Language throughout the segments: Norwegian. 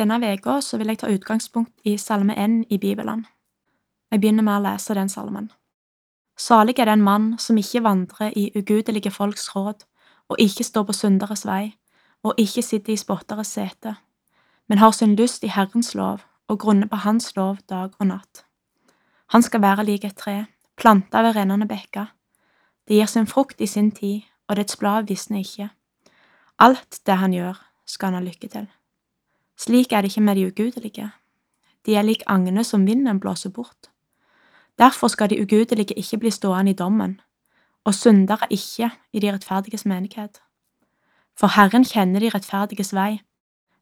denne uka vil jeg ta utgangspunkt i Salme 1 i Bibelen. Jeg begynner med å lese den salmen. Salig er den mann som ikke vandrer i ugudelige folks råd, og ikke står på synderes vei, og ikke sitter i spotteres sete, men har sin lyst i Herrens lov og grunner på Hans lov dag og natt. Han skal være lik et tre, planta ved rennende bekker. Det gir sin frukt i sin tid, og dets blad visner ikke. Alt det han gjør, skal han ha lykke til. Slik er det ikke med de ugudelige. De er lik agnene som vinden blåser bort. Derfor skal de ugudelige ikke bli stående i dommen, og syndere ikke i de rettferdiges menighet. For Herren kjenner de rettferdiges vei,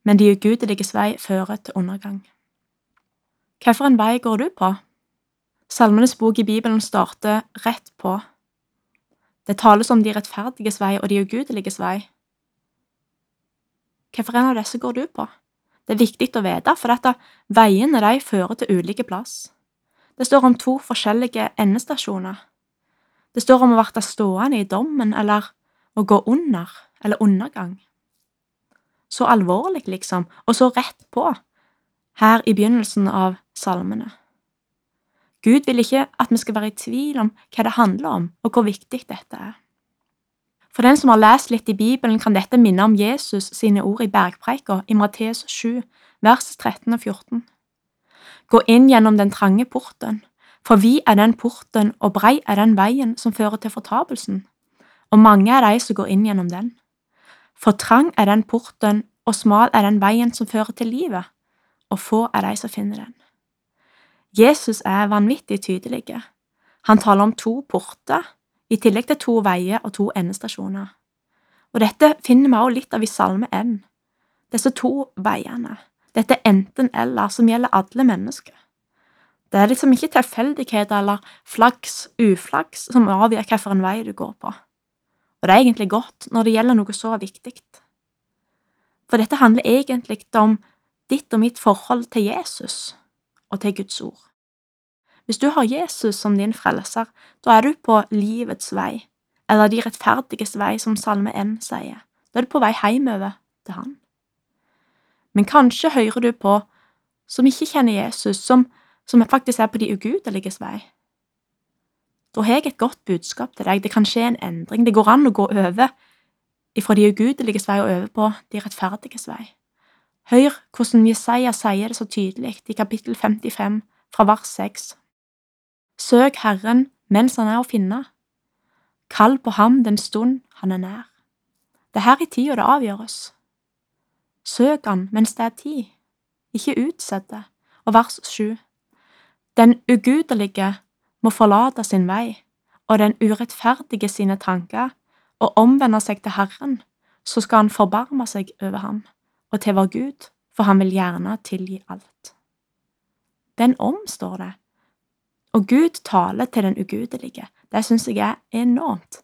men de ugudeliges vei fører til undergang. Hvilken vei går du på? Salmenes bok i Bibelen starter rett på. Det tales om de rettferdiges vei og de ugudeliges vei. Hvilken av disse går du på? Det er viktig å vite, for dette veiene de fører til ulike plass. Det står om to forskjellige endestasjoner. Det står om å bli stående i dommen eller å gå under eller undergang. Så alvorlig, liksom, og så rett på, her i begynnelsen av salmene. Gud vil ikke at vi skal være i tvil om hva det handler om, og hvor viktig dette er. For den som har lest litt i Bibelen, kan dette minne om Jesus sine ord i bergpreika i Matteus 7, vers 13 og 14. Gå inn gjennom den trange porten, for vi er den porten og brei er den veien som fører til fortapelsen, og mange er de som går inn gjennom den. For trang er den porten, og smal er den veien som fører til livet, og få er de som finner den. Jesus er vanvittig tydelig. Han taler om to porter, i tillegg til to veier og to endestasjoner. Og dette finner vi også litt av i Salme 1. Disse to veiene, dette enten-eller som gjelder alle mennesker. Det er liksom ikke tilfeldigheter eller flaks, uflaks, som avgjør hvilken vei du går på. Og det er egentlig godt når det gjelder noe så viktig. For dette handler egentlig om ditt og mitt forhold til Jesus og til Guds ord. Hvis du har Jesus som din frelser, da er du på livets vei, eller de rettferdiges vei, som Salme 1 sier. Da er du på vei hjemover til Han. Men kanskje hører du på som ikke kjenner Jesus, som, som faktisk er på de ugudeliges vei. Da har jeg et godt budskap til deg. Det kan skje en endring. Det går an å gå over ifra de ugudeliges vei og over på de rettferdiges vei. Hør hvordan Jesaja sier det så tydelig i kapittel 55 fra vers 6. Søk Herren mens han er å finne. Kall på ham den stund han er nær. Det er her i tida det avgjøres. Søk han mens det er tid, ikke utsett det. Og vers sju. Den ugudelige må forlate sin vei, og den urettferdige sine tanker, og omvende seg til Herren, så skal han forbarme seg over ham og til vår Gud, for han vil gjerne tilgi alt. Den omstår det, og Gud taler til den ugudelige. Det syns jeg er enormt,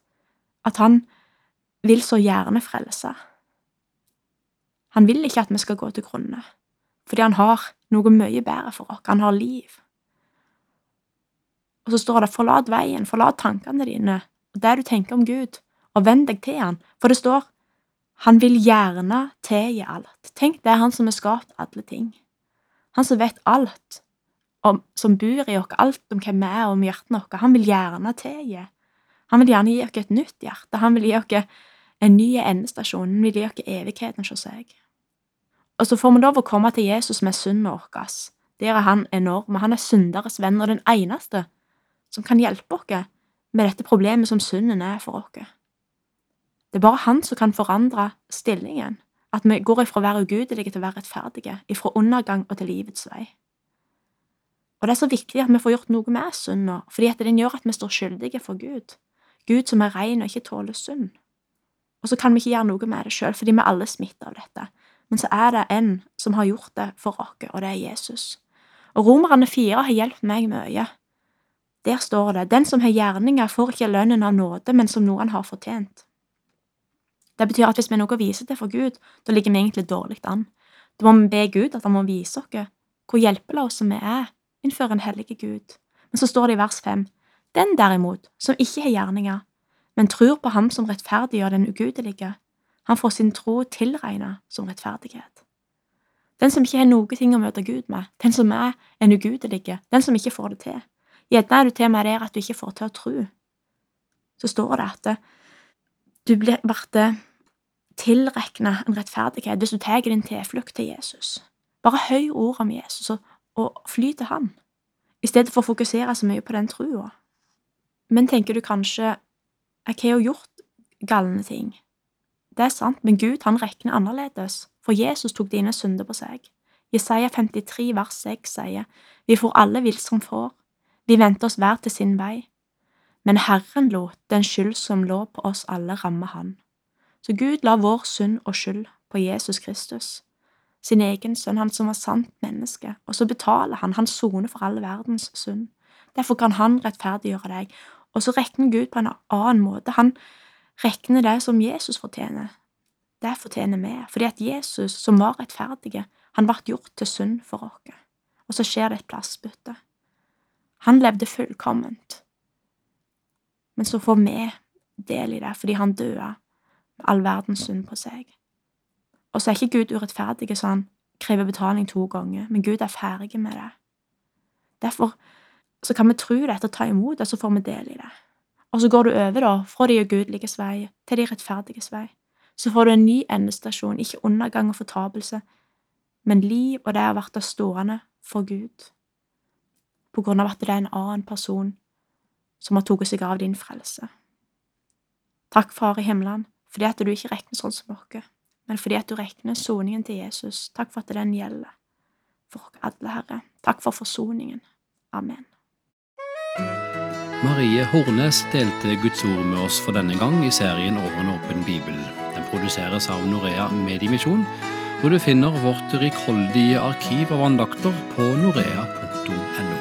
at han vil så gjerne frelse. Han vil ikke at vi skal gå til grunne, fordi han har noe mye bedre for oss, han har liv. Og så står det forlat veien, forlat tankene dine og det du tenker om Gud, og vend deg til han, for det står han vil gjerne tilgi alt. Tenk, det er han som har skapt alle ting. Han som vet alt, om, som bor i oss, alt om hvem vi er, om hjertene våre. Han vil gjerne tilgi. Han vil gjerne gi oss et nytt hjerte. Han vil gi oss en ny endestasjon. Han vil gi oss evigheten hos seg. Og så får vi lov å komme til Jesus med synda vår. Der er han enorm. Han er synderes venn og den eneste som kan hjelpe oss med dette problemet som synden er for oss. Det er bare han som kan forandre stillingen, at vi går ifra å være ugudelige til å være rettferdige, ifra undergang og til livets vei. Og det er så viktig at vi får gjort noe med synda, fordi at den gjør at vi står skyldige for Gud, Gud som er ren og ikke tåler synd. Og så kan vi ikke gjøre noe med det sjøl, fordi vi er alle smittet av dette, men så er det en som har gjort det for oss, og det er Jesus. Og Romerne fire har hjulpet meg mye. Der står det, den som har gjerninger, får ikke lønnen av nåde, men som noen har fortjent. Det betyr at hvis vi har noe å vise til for Gud, da ligger vi egentlig dårlig an. Da må vi be Gud at han må vise oss hvor hjelpeløse vi er innenfor en hellige Gud. Men så står det i vers fem, den derimot, som ikke har gjerninger, men tror på ham som rettferdiggjør den ugudelige, han får sin tro tilregnet som rettferdighet. Den som ikke har noe ting å møte Gud med, den som er en ugudelig, den som ikke får det til. Gjerne er du til med der at du ikke får til å tro. Så står det at du blir tilrekna en rettferdighet hvis du tar din tilflukt til Jesus. Bare høy ord om Jesus og, og fly til han, i stedet for å fokusere så mye på den trua. Men tenker du kanskje jeg har jo gjort galne ting. Det er sant, men Gud han regner annerledes, for Jesus tok dine synder på seg. Jesaja 53 vers 6 sier, Vi får alle vilt som får, vi venter oss hver til sin vei, men Herren lot den skyld som lå på oss alle, ramme Han. Så Gud la vår synd og skyld på Jesus Kristus, sin egen sønn, han som var sant menneske, og så betaler han, han soner for all verdens synd. Derfor kan han rettferdiggjøre deg, og så regner Gud på en annen måte. Han regner det som Jesus fortjener. Det fortjener vi, fordi at Jesus, som var rettferdig, han ble gjort til synd for oss. Og så skjer det et plassbytte. Han levde fullkomment, men så får vi del i det fordi han døde med all verdens synd på seg. Og så er ikke Gud urettferdig så han krever betaling to ganger, men Gud er ferdig med det. Derfor så kan vi tro dette og ta imot det, så får vi del i det. Og så går du over da, fra de ugudeliges vei til de rettferdiges vei. Så får du en ny endestasjon, ikke undergang og fortapelse, men liv og det å bli stående for Gud, på grunn av at det er en annen person som har tatt seg av din frelse. Takk, Far i himmelen, fordi at du ikke regner sånn som oss, men fordi at du regner soningen til Jesus. Takk for at den gjelder for alle, Herre. Takk for forsoningen. Amen. Marie Hornes delte Guds ord med oss for denne gang i serien Over en åpen bibel. Den produseres av Norea Mediemisjon, hvor du finner vårt rikholdige arkiv av andakter på norea.no.